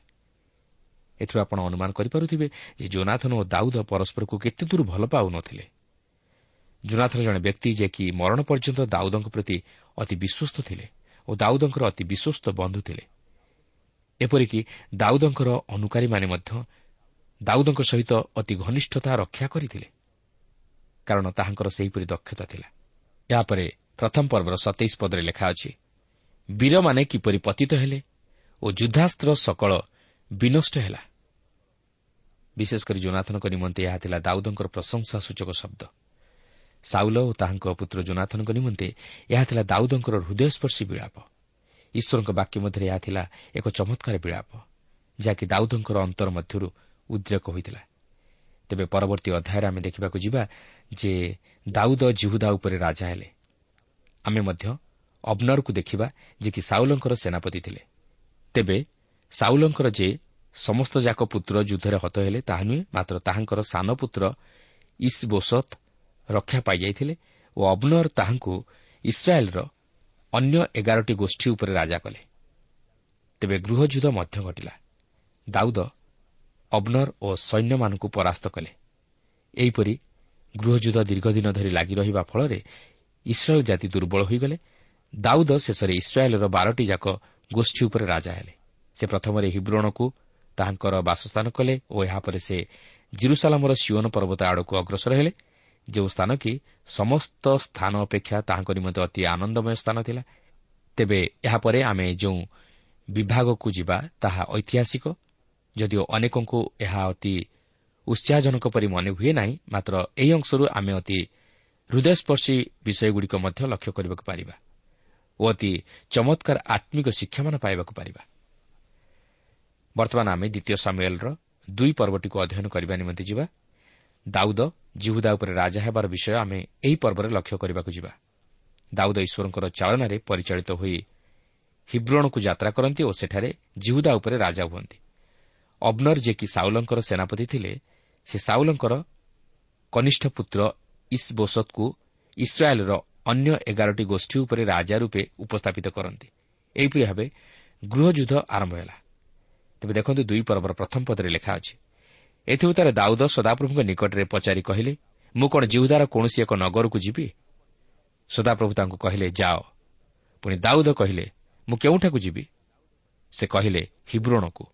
ଏଥିରୁ ଆପଣ ଅନୁମାନ କରିପାରୁଥିବେ ଯେ ଜୋନାଥନ ଓ ଦାଉଦ ପରସ୍ପରକୁ କେତେଦୂର ଭଲ ପାଉନଥିଲେ। ଜୋନାଥନ ଜଣେ ବ୍ୟକ୍ତି ଯିଏକି ମରଣ ପର୍ଯ୍ୟନ୍ତ ଦାଉଦଙ୍କ ପ୍ରତି ଅତି ବିଶ୍ୱସ୍ତ ଥିଲେ ଓ ଦାଉଦଙ୍କର ଅତି ବିଶ୍ୱସ୍ତ ବନ୍ଧୁ ଥିଲେ। ଏପରିକି ଦାଉଦଙ୍କର ଅନୁକାରୀମାନେ ମଧ୍ୟ ଦାଉଦଙ୍କ ସହିତ ଅତି ଘନିଷ୍ଠତା ରକ୍ଷା କରିଥିଲେ। କାରଣ ତାହାଙ୍କର ସେହିପରି ଦକ୍ଷତା ଥିଲା। ଏହାପରେ ପ୍ରଥମ ପର୍ବର ସତେଇଶ ପଦରେ ଲେଖା ଅଛି ବୀରମାନେ କିପରି ପତିତ ହେଲେ ଓ ଯୁଦ୍ଧାସ୍ତ୍ର ସକଳ ବିନଷ୍ଟ ହେଲା। ବିଶେଷ କରି ଜୋନାଥନଙ୍କ ନିମନ୍ତେ ଏହା ଥିଲା ଦାଉଦଙ୍କର ପ୍ରଶଂସା ସୂଚକ ଶବ୍ଦ। ସାଉଲ ଓ ତାହାଙ୍କ ପୁତ୍ର ଜୋନାଥନଙ୍କ ନିମନ୍ତେ ଏହା ଥିଲା ଦାଉଦଙ୍କର ହୃଦୟସ୍ପର୍ଶୀ ବିଳାପ। ଈଶ୍ୱରଙ୍କ ବାକ୍ୟ ମଧ୍ୟରେ ଏହା ଥିଲା ଏକ ଚମତ୍କାର ବିଳାପ ଯାହାକି ଦାଉଦଙ୍କର ଅନ୍ତର ମଧ୍ୟରୁ ଉଦ୍ରେକ ହୋଇଥିଲା। ତେବେ ପରବର୍ତ୍ତୀ ଅଧ୍ୟାୟରେ ଆମେ ଦେଖିବାକୁ ଯିବା ଯେ ଦାଉଦ ଜିହୁଦା ଉପରେ ରାଜା ହେଲେ। ଆମେ ମଧ୍ୟ ଅବନରକୁ ଦେଖିବା ଯେ କି ସାଉଲଙ୍କର ସେନାପତି ଥିଲେ। ତେବେ ସାଉଲଙ୍କର ଯେ ସମସ୍ତ ଯାକ ପୁତ୍ର ଯୁଦ୍ଧରେ ହତ ହେଲେ ତାହା ନୁହେଁ ମାତ୍ର ତାହାଙ୍କର ସାନ ପୁତ୍ର ଇସ୍ବୋସତ୍ ରକ୍ଷା ପାଇଯାଇଥିଲେ ଓ ଅବନର ତାହାଙ୍କୁ ଇସ୍ରାଏଲ୍ର ଅନ୍ୟ ଏଗାରଟି ଗୋଷ୍ଠୀ ଉପରେ ରାଜା କଲେ। ତେବେ ଗୃହଯୁଦ୍ଧ ମଧ୍ୟ ଘଟିଲା। ଦାଉଦ ଅବନର ଓ ସୈନ୍ୟମାନଙ୍କୁ ପରାସ୍ତ କଲେ। ଏହିପରି ଗୃହଯୁଦ୍ଧ ଦୀର୍ଘଦିନ ଧରି ଲାଗି ରହିବା ଫଳରେ ଇସ୍ରାଏଲ୍ ଜାତି ଦୁର୍ବଳ ହୋଇଗଲେ ଦାଉଦ ଶେଷରେ ଇସ୍ରାଏଲ୍ର ବାରଟି ଯାକ ଗୋଷ୍ଠୀ ଉପରେ ରାଜା ହେଲେ। ସେ ପ୍ରଥମରେ ହିବ୍ରଣକୁ ତାହାଙ୍କର ବାସସ୍ଥାନ କଲେ ଓ ଏହାପରେ ସେ ଜିରୁସାଲାମର ସିଓନ ପର୍ବତ ଆଡ଼କୁ ଅଗ୍ରସର ହେଲେ ଯେଉଁ ସ୍ଥାନ କି ସମସ୍ତ ସ୍ଥାନ ଅପେକ୍ଷା ତାହାଙ୍କ ନିମନ୍ତେ ଅତି ଆନନ୍ଦମୟ ସ୍ଥାନ ଥିଲା। ତେବେ ଏହାପରେ ଆମେ ଯେଉଁ ବିଭାଗକୁ ଯିବା ତାହା ଐତିହାସିକ। ଯଦିଓ ଅନେକଙ୍କୁ ଏହା ଅତି ଉତ୍ସାହଜନକ ପରି ମନେ ହୁଏ ନାହିଁ ମାତ୍ର ଏହି ଅଂଶରୁ ଆମେ ଅତି ହୃଦୟସ୍ପର୍ଶୀ ବିଷୟଗୁଡ଼ିକ ମଧ୍ୟ ଲକ୍ଷ୍ୟ କରିବାକୁ ପାରିବା। ଓ ଅତି ଚମତ୍କାର ଆତ୍ମିକ ଶିକ୍ଷାମାନ ପାଇବାକୁ ପାରିବା। ବର୍ତ୍ତମାନ ଆମେ ଦ୍ୱିତୀୟ ସାମୁଏଲ୍ର ଦୁଇ ପର୍ବଟିକୁ ଅଧ୍ୟୟନ କରିବା ନିମନ୍ତେ ଯିବା। ଦାଉଦ ଜିହୁଦା ଉପରେ ରାଜା ହେବାର ବିଷୟ ଆମେ ଏହି ପର୍ବରେ ଲକ୍ଷ୍ୟ କରିବାକୁ ଯିବା। ଦାଉଦ ଈଶ୍ୱରଙ୍କର ଚାଳନାରେ ପରିଚାଳିତ ହୋଇ ହିବ୍ରଣକୁ ଯାତ୍ରା କରନ୍ତି ଓ ସେଠାରେ ଜିହୁଦା ଉପରେ ରାଜା ହୁଅନ୍ତି। ଅବନର ଯିଏକି ସାଉଲଙ୍କର ସେନାପତି ଥିଲେ ସେ ସାଉଲଙ୍କର କନିଷ୍ଠ ପୁତ୍ର ଇସ୍ବୋସତ୍କୁ ଇସ୍ରାଏଲ୍ର ଅନ୍ୟ ଏଗାରଟି ଗୋଷ୍ଠୀ ଉପରେ ରାଜା ରୂପେ ଉପସ୍ଥାପିତ କରନ୍ତି। ଏହିପରି ଭାବେ ଗୃହଯୁଦ୍ଧ ଆରମ୍ଭ ହେଲା। ତେବେ ଦେଖନ୍ତୁ ଦୁଇ ପର୍ବର ପ୍ରଥମ ପଦରେ ଲେଖା ଅଛି ଏଥିଉତ୍ତାରେ ଦାଉଦ ସଦାପ୍ରଭୁଙ୍କ ନିକଟରେ ପଚାରି କହିଲେ ମୁଁ କ'ଣ ଜିହୁଦାର କୌଣସି ଏକ ନଗରକୁ ଯିବି? ସଦାପ୍ରଭୁ ତାଙ୍କୁ କହିଲେ ଯାଅ। ପୁଣି ଦାଉଦ କହିଲେ ମୁଁ କେଉଁଠାକୁ ଯିବି? ସେ କହିଲେ ହିବ୍ରୋଣକୁ।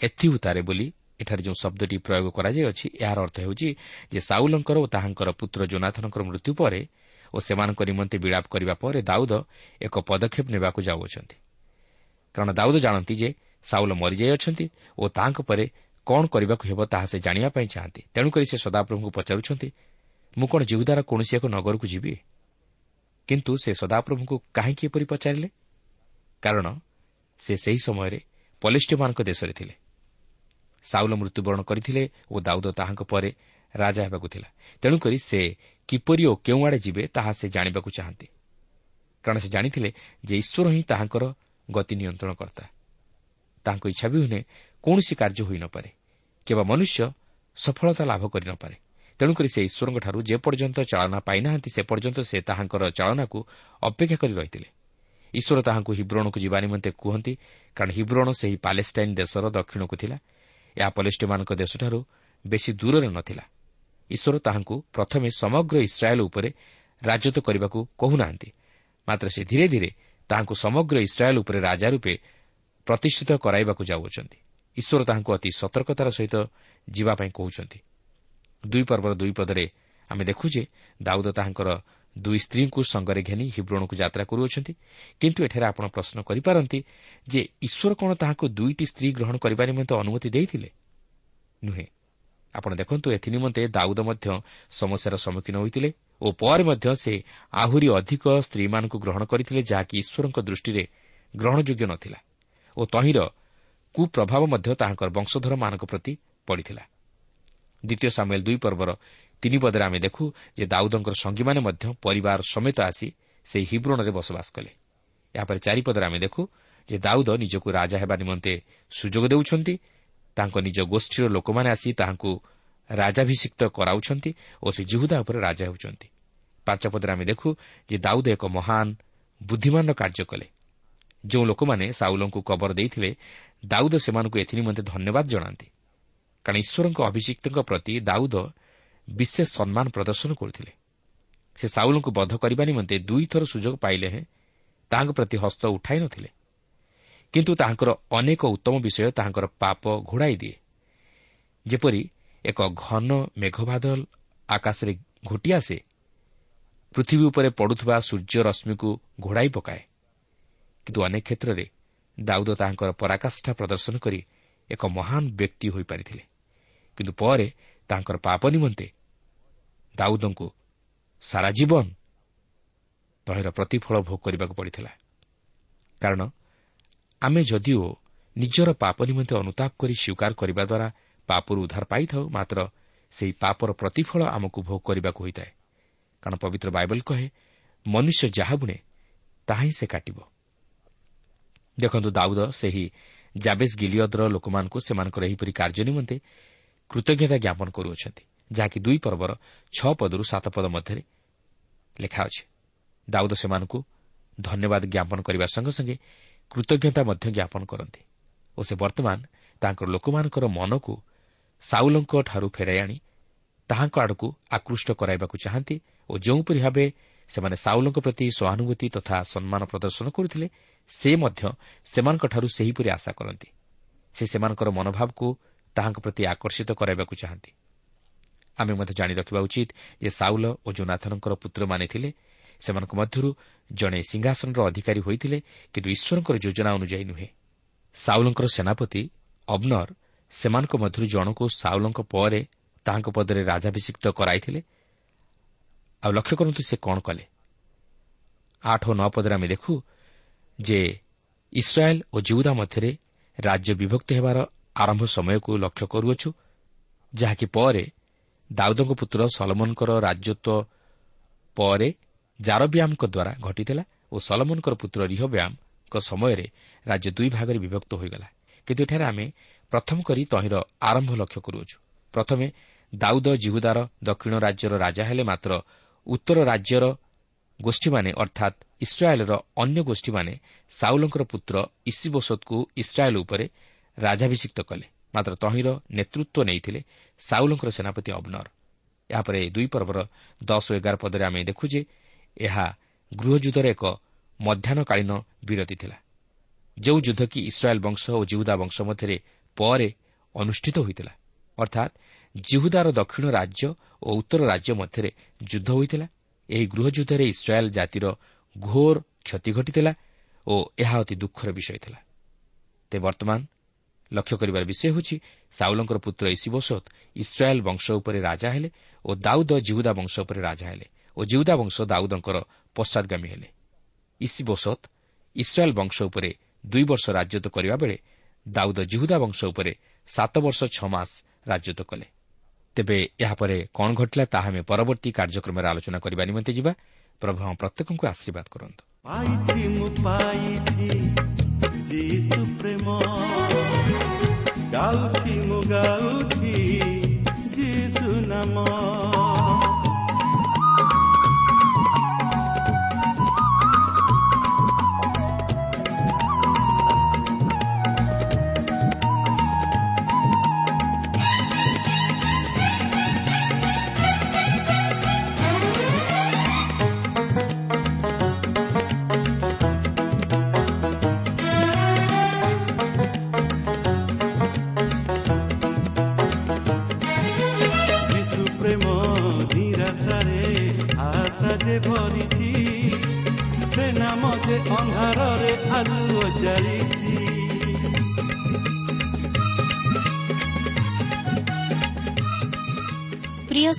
ଏଥିଉତାରେ ବୋଲି ଏଠାରେ ଯେଉଁ ଶବ୍ଦଟି ପ୍ରୟୋଗ କରାଯାଇଅଛି ଏହାର ଅର୍ଥ ହେଉଛି ଯେ ସାଉଲଙ୍କର ଓ ତାହାଙ୍କର ପୁତ୍ର ଜୋନାଥନଙ୍କର ମୃତ୍ୟୁ ପରେ ଓ ସେମାନଙ୍କ ନିମନ୍ତେ ବିଳାପ କରିବା ପରେ ଦାଉଦ ଏକ ପଦକ୍ଷେପ ନେବାକୁ ଯାଉଅଛନ୍ତି। କାରଣ ଦାଉଦ ଜାଣନ୍ତି ଯେ ସାଉଲ ମରିଯାଇଅଛନ୍ତି ଓ ତାହାଙ୍କ ପରେ କ'ଣ କରିବାକୁ ହେବ ତାହା ସେ ଜାଣିବା ପାଇଁ ଚାହାନ୍ତି। ତେଣୁକରି ସେ ସଦାପ୍ରଭୁଙ୍କୁ ପଚାରୁଛନ୍ତି ମୁଁ କ'ଣ ଜିହୁଦାର କୌଣସି ଏକ ନଗରକୁ ଯିବି? କିନ୍ତୁ ସେ ସଦାପ୍ରଭୁଙ୍କୁ କାହିଁକି ଏପରି ପଚାରିଲେ? କାରଣ ସେ ସେହି ସମୟରେ ପଲିଷ୍ଟିମାନଙ୍କ ଦେଶରେ ଥିଲେ। ସାଉଲ ମୃତ୍ୟୁବରଣ କରିଥିଲେ ଓ ଦାଉଦ ତାହାଙ୍କ ପରେ ରାଜା ହେବାକୁ ଥିଲା। ତେଣୁକରି ସେ କିପରି ଓ କେଉଁ ଆଡ଼େ ଯିବେ ତାହା ସେ ଜାଣିବାକୁ ଚାହାନ୍ତି। କାରଣ ସେ ଜାଣିଥିଲେ ଯେ ଈଶ୍ୱର ହିଁ ତାହାଙ୍କର ଗତି ନିୟନ୍ତ୍ରଣ କର୍ତ୍ତା ତାହାଙ୍କ ଇଚ୍ଛା ବିହୁନେ କୌଣସି କାର୍ଯ୍ୟ ହୋଇନପାରେ କିମ୍ବା ମନୁଷ୍ୟ ସଫଳତା ଲାଭ କରିନପାରେ ତେଣୁକରି ସେ ଈଶ୍ୱରଙ୍କଠାରୁ ଯେପର୍ଯ୍ୟନ୍ତ ଚାଳନା ପାଇନାହାନ୍ତି ସେ ପର୍ଯ୍ୟନ୍ତ ସେ ତାହାଙ୍କର ଚାଳନାକୁ ଅପେକ୍ଷା କରି ରହିଥିଲେ। ଈଶ୍ୱର ତାହାଙ୍କୁ ହିବ୍ରଣକୁ ଯିବା ନିମନ୍ତେ କୁହନ୍ତି କାରଣ ହିବ୍ରଣ ସେହି ପାଲେଷ୍ଟାଇନ୍ ଦେଶର ଦକ୍ଷିଣକୁ ଥିଲା। ଏହା ପଲିଷ୍ଟିମାନଙ୍କ ଦେଶଠାରୁ ବେଶୀ ଦୂରରେ ନ ଥିଲା ଈଶ୍ୱର ତାହାଙ୍କୁ ପ୍ରଥମେ ସମଗ୍ର ଇସ୍ରାଏଲ୍ ଉପରେ ରାଜତ୍ୱ କରିବାକୁ କହୁନାହାନ୍ତି। ମାତ୍ର ସେ ଧୀରେ ଧୀରେ ତାହାଙ୍କୁ ସମଗ୍ର ଇସ୍ରାଏଲ୍ ଉପରେ ରାଜା ରୂପେ ପ୍ରତିଷ୍ଠିତ କରାଇବାକୁ ଯାଉଅଛନ୍ତି। ଈଶ୍ୱର ତାହାଙ୍କୁ ଅତି ସତର୍କତାର ସହିତ ଯିବା ପାଇଁ କହୁଛନ୍ତି। ଦୁଇ ପର୍ବର ଦୁଇ ପଦରେ ଆମେ ଦେଖୁ ଯେ ଦାଉଦ ତାହାଙ୍କର ଦୁଇ ସ୍ତ୍ରୀଙ୍କୁ ସଙ୍ଗରେ ଘେନି ହିବ୍ରଣକୁ ଯାତ୍ରା କରୁଅଛନ୍ତି। କିନ୍ତୁ ଏଠାରେ ଆପଣ ପ୍ରଶ୍ନ କରିପାରନ୍ତି ଯେ ଈଶ୍ୱର କ'ଣ ତାହାଙ୍କୁ ଦୁଇଟି ସ୍ତ୍ରୀ ଗ୍ରହଣ କରିବା ନିମନ୍ତେ ଅନୁମତି ଦେଇଥିଲେ? ନୁହେଁ। ଆପଣ ଦେଖନ୍ତୁ ଏଥି ନିମନ୍ତେ ଦାଉଦ ମଧ୍ୟ ସମସ୍ୟାର ସମ୍ମୁଖୀନ ହୋଇଥିଲେ ଓ ପରେ ମଧ୍ୟ ସେ ଆହୁରି ଅଧିକ ସ୍ତ୍ରୀମାନଙ୍କୁ ଗ୍ରହଣ କରିଥିଲେ ଯାହାକି ଈଶ୍ୱରଙ୍କ ଦୃଷ୍ଟିରେ ଗ୍ରହଣଯୋଗ୍ୟ ନ ଥିଲା ଓ ତହିଁର କୁପ୍ରଭାବ ମଧ୍ୟ ତାହାଙ୍କର ବଂଶଧରମାନଙ୍କ ପ୍ରତି ପଡ଼ିଥିଲା। ଦ୍ୱିତୀୟ ସାମୁଏଲ୍ ଦୁଇ ପର୍ବର ତିନି ପଦରେ ଆମେ ଦେଖୁ ଯେ ଦାଉଦଙ୍କର ସଙ୍ଗୀମାନେ ମଧ୍ୟ ପରିବାର ସମେତ ଆସି ସେହି ହିବ୍ରଣରେ ବସବାସ କଲେ। ଏହାପରେ ଚାରିପଦରେ ଆମେ ଦେଖୁ ଯେ ଦାଉଦ ନିଜକୁ ରାଜା ହେବା ନିମନ୍ତେ ସୁଯୋଗ ଦେଉଛନ୍ତି ତାଙ୍କ ନିଜ ଗୋଷ୍ଠୀର ଲୋକମାନେ ଆସି ତାହାଙ୍କୁ ରାଜାଭିଷିକ୍ତ କରାଉଛନ୍ତି ଓ ସେ ଜିହୁଦା ଉପରେ ରାଜା ହେଉଛନ୍ତି। ପାଞ୍ଚ ପଦରେ ଆମେ ଦେଖୁ ଯେ ଦାଉଦ ଏକ ମହାନ ବୁଦ୍ଧିମାନର କାର୍ଯ୍ୟ କଲେ। ଯେଉଁ ଲୋକମାନେ ସାଉଲଙ୍କୁ କବର ଦେଇଥିଲେ ଦାଉଦ ସେମାନଙ୍କୁ ଏଥିନିମନ୍ତେ ଧନ୍ୟବାଦ ଜଣାନ୍ତି। କାରଣ ଈଶ୍ୱରଙ୍କ ଅଭିଷିକ୍ତଙ୍କ ପ୍ରତି ଦାଉଦ ବିଶେଷ ସମ୍ମାନ ପ୍ରଦର୍ଶନ କରୁଥିଲେ। ସେ ସାଉଲଙ୍କୁ ବଧ କରିବା ନିମନ୍ତେ ଦୁଇଥର ସୁଯୋଗ ପାଇଲେ ହେଁ ତାହାଙ୍କ ପ୍ରତି ହସ୍ତ ଉଠାଇ ନ ଥିଲେ କିନ୍ତୁ ତାହାଙ୍କର ଅନେକ ଉତ୍ତମ ବିଷୟ ତାହାଙ୍କର ପାପ ଘୋଡ଼ାଇ ଦିଏ। ଯେପରି ଏକ ଘନ ମେଘବାଦଲ ଆକାଶରେ ଘୋଟି ଆସେ ପୃଥିବୀ ଉପରେ ପଡ଼ୁଥିବା ସୂର୍ଯ୍ୟ ରଶ୍ମିକୁ ଘୋଡ଼ାଇ ପକାଏ। କିନ୍ତୁ ଅନେକ କ୍ଷେତ୍ରରେ ଦାଉଦ ତାହାଙ୍କର ପରାକାଷ୍ଠା ପ୍ରଦର୍ଶନ କରି ଏକ ମହାନ ବ୍ୟକ୍ତି ହୋଇପାରିଥିଲେ। କିନ୍ତୁ ପରେ ତାଙ୍କର ପାପ ନିମନ୍ତେ। ଦାଉଦଙ୍କୁ ସାରା ଜୀବନ ତହିଁର ପ୍ରତିଫଳ ଭୋଗ କରିବାକୁ ପଡ଼ିଥିଲା। କାରଣ ଆମେ ଯଦିଓ ନିଜର ପାପ ନିମନ୍ତେ ଅନୁତାପ କରି ସ୍ୱୀକାର କରିବା ଦ୍ୱାରା ପାପରୁ ଉଦ୍ଧାର ପାଇଥାଉ ମାତ୍ର ସେହି ପାପର ପ୍ରତିଫଳ ଆମକୁ ଭୋଗ କରିବାକୁ ହୋଇଥାଏ। କାରଣ ପବିତ୍ର ବାଇବଲ କହେ ମନୁଷ୍ୟ ଯାହା ବୁଣେ ତାହା ହିଁ ସେ କାଟିବ। ଦେଖନ୍ତୁ ଦାଉଦ ସେହି ଜାବେସ୍ ଗିଲିୟଦ୍ର ଲୋକମାନଙ୍କୁ ସେମାନଙ୍କର ଏହିପରି କାର୍ଯ୍ୟ ନିମନ୍ତେ କୃତଜ୍ଞତା ଜ୍ଞାପନ କରୁଅଛନ୍ତି ଯାହାକି ଦୁଇ ପର୍ବର ଛଅ ପଦରୁ ସାତ ପଦ ମଧ୍ୟରେ ଲେଖା ଅଛି। ଦାଉଦ ସେମାନଙ୍କୁ ଧନ୍ୟବାଦ ଜ୍ଞାପନ କରିବା ସଙ୍ଗେ ସଙ୍ଗେ କୃତଜ୍ଞତା ମଧ୍ୟ ଜ୍ଞାପନ କରନ୍ତି ଓ ସେ ବର୍ତ୍ତମାନ ତାଙ୍କର ଲୋକମାନଙ୍କର ମନକୁ ସାଉଲଙ୍କଠାରୁ ଫେରାଇ ଆଣି ତାହାଙ୍କ ଆଡ଼କୁ ଆକୃଷ୍ଟ କରାଇବାକୁ ଚାହାନ୍ତି ଓ ଯେଉଁପରି ଭାବେ ସେମାନେ ସାଉଲଙ୍କ ପ୍ରତି ସହାନୁଭୂତି ତଥା ସମ୍ମାନ ପ୍ରଦର୍ଶନ କରୁଥିଲେ ସେ ମଧ୍ୟ ସେମାନଙ୍କଠାରୁ ସେହିପରି ଆଶା କରନ୍ତି। ସେ ସେମାନଙ୍କର ମନୋଭାବକୁ ତାହାଙ୍କ ପ୍ରତି ଆକର୍ଷିତ କରାଇବାକୁ ଚାହାନ୍ତି। ଆମେ ମଧ୍ୟ ଜାଣି ରଖିବା ଉଚିତ ଯେ ସାଉଲ ଓ ଜୋନାଥନଙ୍କର ପୁତ୍ରମାନେ ଥିଲେ। ସେମାନଙ୍କ ମଧ୍ୟରୁ ଜଣେ ସିଂହାସନର ଅଧିକାରୀ ହୋଇଥିଲେ କିନ୍ତୁ ଈଶ୍ୱରଙ୍କର ଯୋଜନା ଅନୁଯାୟୀ ନୁହେଁ। ସାଉଲଙ୍କର ସେନାପତି ଅବନର ସେମାନଙ୍କ ମଧ୍ୟରୁ ଜଣକୁ ସାଉଲଙ୍କ ପରେ ତାହାଙ୍କ ପଦରେ ରାଜାଭିଷିକ୍ତ କରାଇଥିଲେ। ଆଉ ଲକ୍ଷ୍ୟ କରନ୍ତୁ ସେ କ'ଣ କଲେ। ଆଠ ଓ ନଅ ପଦରେ ଆମେ ଦେଖୁ ଯେ ଇସ୍ରାଏଲ୍ ଓ ଜିଉଦା ମଧ୍ୟରେ ରାଜ୍ୟ ବିଭକ୍ତ ହେବାର ଆରମ୍ଭ ସମୟକୁ ଲକ୍ଷ୍ୟ କରୁଅଛୁ ଯାହାକି ପରେ ଦାଉଦଙ୍କ ପୁତ୍ର ସଲମନଙ୍କର ରାଜତ୍ୱ ପରେ ଜାରବ୍ୟାମ୍ଙ୍କ ଦ୍ୱାରା ଘଟିଥିଲା ଓ ସଲମନଙ୍କର ପୁତ୍ର ରିହବ୍ୟାମ୍ଙ୍କ ସମୟରେ ରାଜ୍ୟ ଦୁଇ ଭାଗରେ ବିଭକ୍ତ ହୋଇଗଲା। କିନ୍ତୁ ଏଠାରେ ଆମେ ପ୍ରଥମ କରି ତହିଁର ଆରମ୍ଭ ଲକ୍ଷ୍ୟ କରୁଅଛୁ। ପ୍ରଥମେ ଦାଉଦ ଜିହୁଦାର ଦକ୍ଷିଣ ରାଜ୍ୟର ରାଜା ହେଲେ ମାତ୍ର ଉତ୍ତର ରାଜ୍ୟର ଗୋଷ୍ଠୀମାନେ ଅର୍ଥାତ୍ ଇସ୍ରାଏଲ୍ର ଅନ୍ୟ ଗୋଷ୍ଠୀମାନେ ସାଉଲଙ୍କର ପୁତ୍ର ଇସିବୋସତ୍କୁ ଇସ୍ରାଏଲ୍ ଉପରେ ରାଜାଭିଷିକ୍ତ କଲେ। ମାତ୍ର ତହିଁର ନେତୃତ୍ୱ ନେଇଥିଲେ ସାଉଲଙ୍କର ସେନାପତି ଅବନର। ଏହାପରେ ଦୁଇ ପର୍ବର ଦଶ ଓ ଏଗାର ପଦରେ ଆମେ ଦେଖୁ ଯେ ଏହା ଗୃହଯୁଦ୍ଧର ଏକ ମଧ୍ୟାହ୍ନକାଳୀନ ବିରତି ଥିଲା ଯେଉଁ ଯୁଦ୍ଧ କି ଇସ୍ରାଏଲ୍ ବଂଶ ଓ ଜିହୁଦା ବଂଶ ମଧ୍ୟରେ ପରେ ଅନୁଷ୍ଠିତ ହୋଇଥିଲା। ଅର୍ଥାତ୍ ଜିହୁଦାର ଦକ୍ଷିଣ ରାଜ୍ୟ ଓ ଉତ୍ତର ରାଜ୍ୟ ମଧ୍ୟରେ ଯୁଦ୍ଧ ହୋଇଥିଲା। ଏହି ଗୃହଯୁଦ୍ଧରେ ଇସ୍ରାଏଲ୍ ଜାତିର ଘୋର କ୍ଷତି ଘଟିଥିଲା ଓ ଏହା ଅତି ଦୁଃଖର ବିଷୟ ଥିଲା। ତେବେ ବର୍ତ୍ତମାନ ଲକ୍ଷ୍ୟ କରିବାର ବିଷୟ ହେଉଛି ସାଉଲଙ୍କର ପୁତ୍ର ଇସିବୋସତ୍ ଇସ୍ରାଏଲ୍ ବଂଶ ଉପରେ ରାଜା ହେଲେ ଓ ଦାଉଦ ଜିହୁଦା ବଂଶ ଉପରେ ରାଜା ହେଲେ ଓ ଜିହୁଦା ବଂଶ ଦାଉଦଙ୍କର ପଶ୍ଚାଦଗାମୀ ହେଲେ ଇସିବୋସତ୍ ଇସ୍ରାଏଲ୍ ବଂଶ ଉପରେ ଦୁଇ ବର୍ଷ ରାଜତ୍ୱ କରିବା ବେଳେ ଦାଉଦ ଜିହୁଦା ବଂଶ ଉପରେ ସାତ ବର୍ଷ ଛଅ ମାସ ରାଜତ୍ୱ କଲେ ତେବେ ଏହାପରେ କ'ଣ ଘଟିଲା ତାହା ଆମେ ପରବର୍ତ୍ତୀ କାର୍ଯ୍ୟକ୍ରମରେ ଆଲୋଚନା କରିବା ନିମନ୍ତେ ଯିବା। ପ୍ରଭୁ ଆମ ପ୍ରତ୍ୟେକଙ୍କୁ ଆଶୀର୍ବାଦ କରନ୍ତୁ। ପାଇଛି ମୁଁ ପାଇଛି ଯୀଶୁ ପ୍ରେମ ଗାଉଛି ମୁଁ ଗାଉଛି ଯୀଶୁ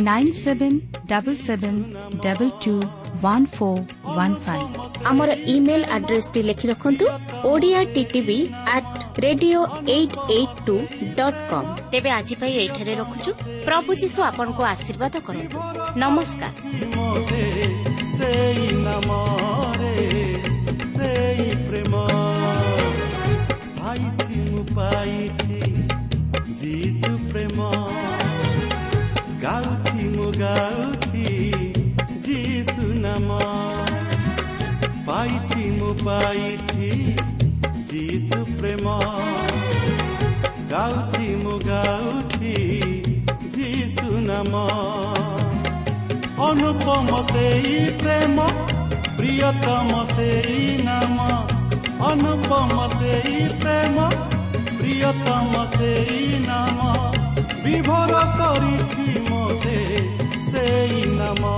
nine seven double seven double two one four one five আমার ইমেল আড্রেসটি লিখি রাখুন Odia TV at radio eight eight two dot com তেবে আজি পাই এইঠারে রখুছু প্রভু যীশু আপনার আশীর্বাদ করতু নমস্কার সেই নামরে সেই প্রেম ଗାଉଛି ମୁଁ ଗାଉଛି ଯିଶୁ ନାମ ପାଇଛି ମୁଁ ପାଇଛି ଯିଶୁ ପ୍ରେମ ଗାଉଛି ମୁଁ ଗାଉଛି ଯିଶୁ ନାମ ଅନୁପମ ସେଇ ପ୍ରେମ ପ୍ରିୟତମ ସେଇ ନାମ ଅନୁପମ ସେଇ ପ୍ରେମ ପ୍ରିୟତମ ସେଇ ନାମ ବିଭୋର କରିଛି ମୋତେ ସେଇ ନାମ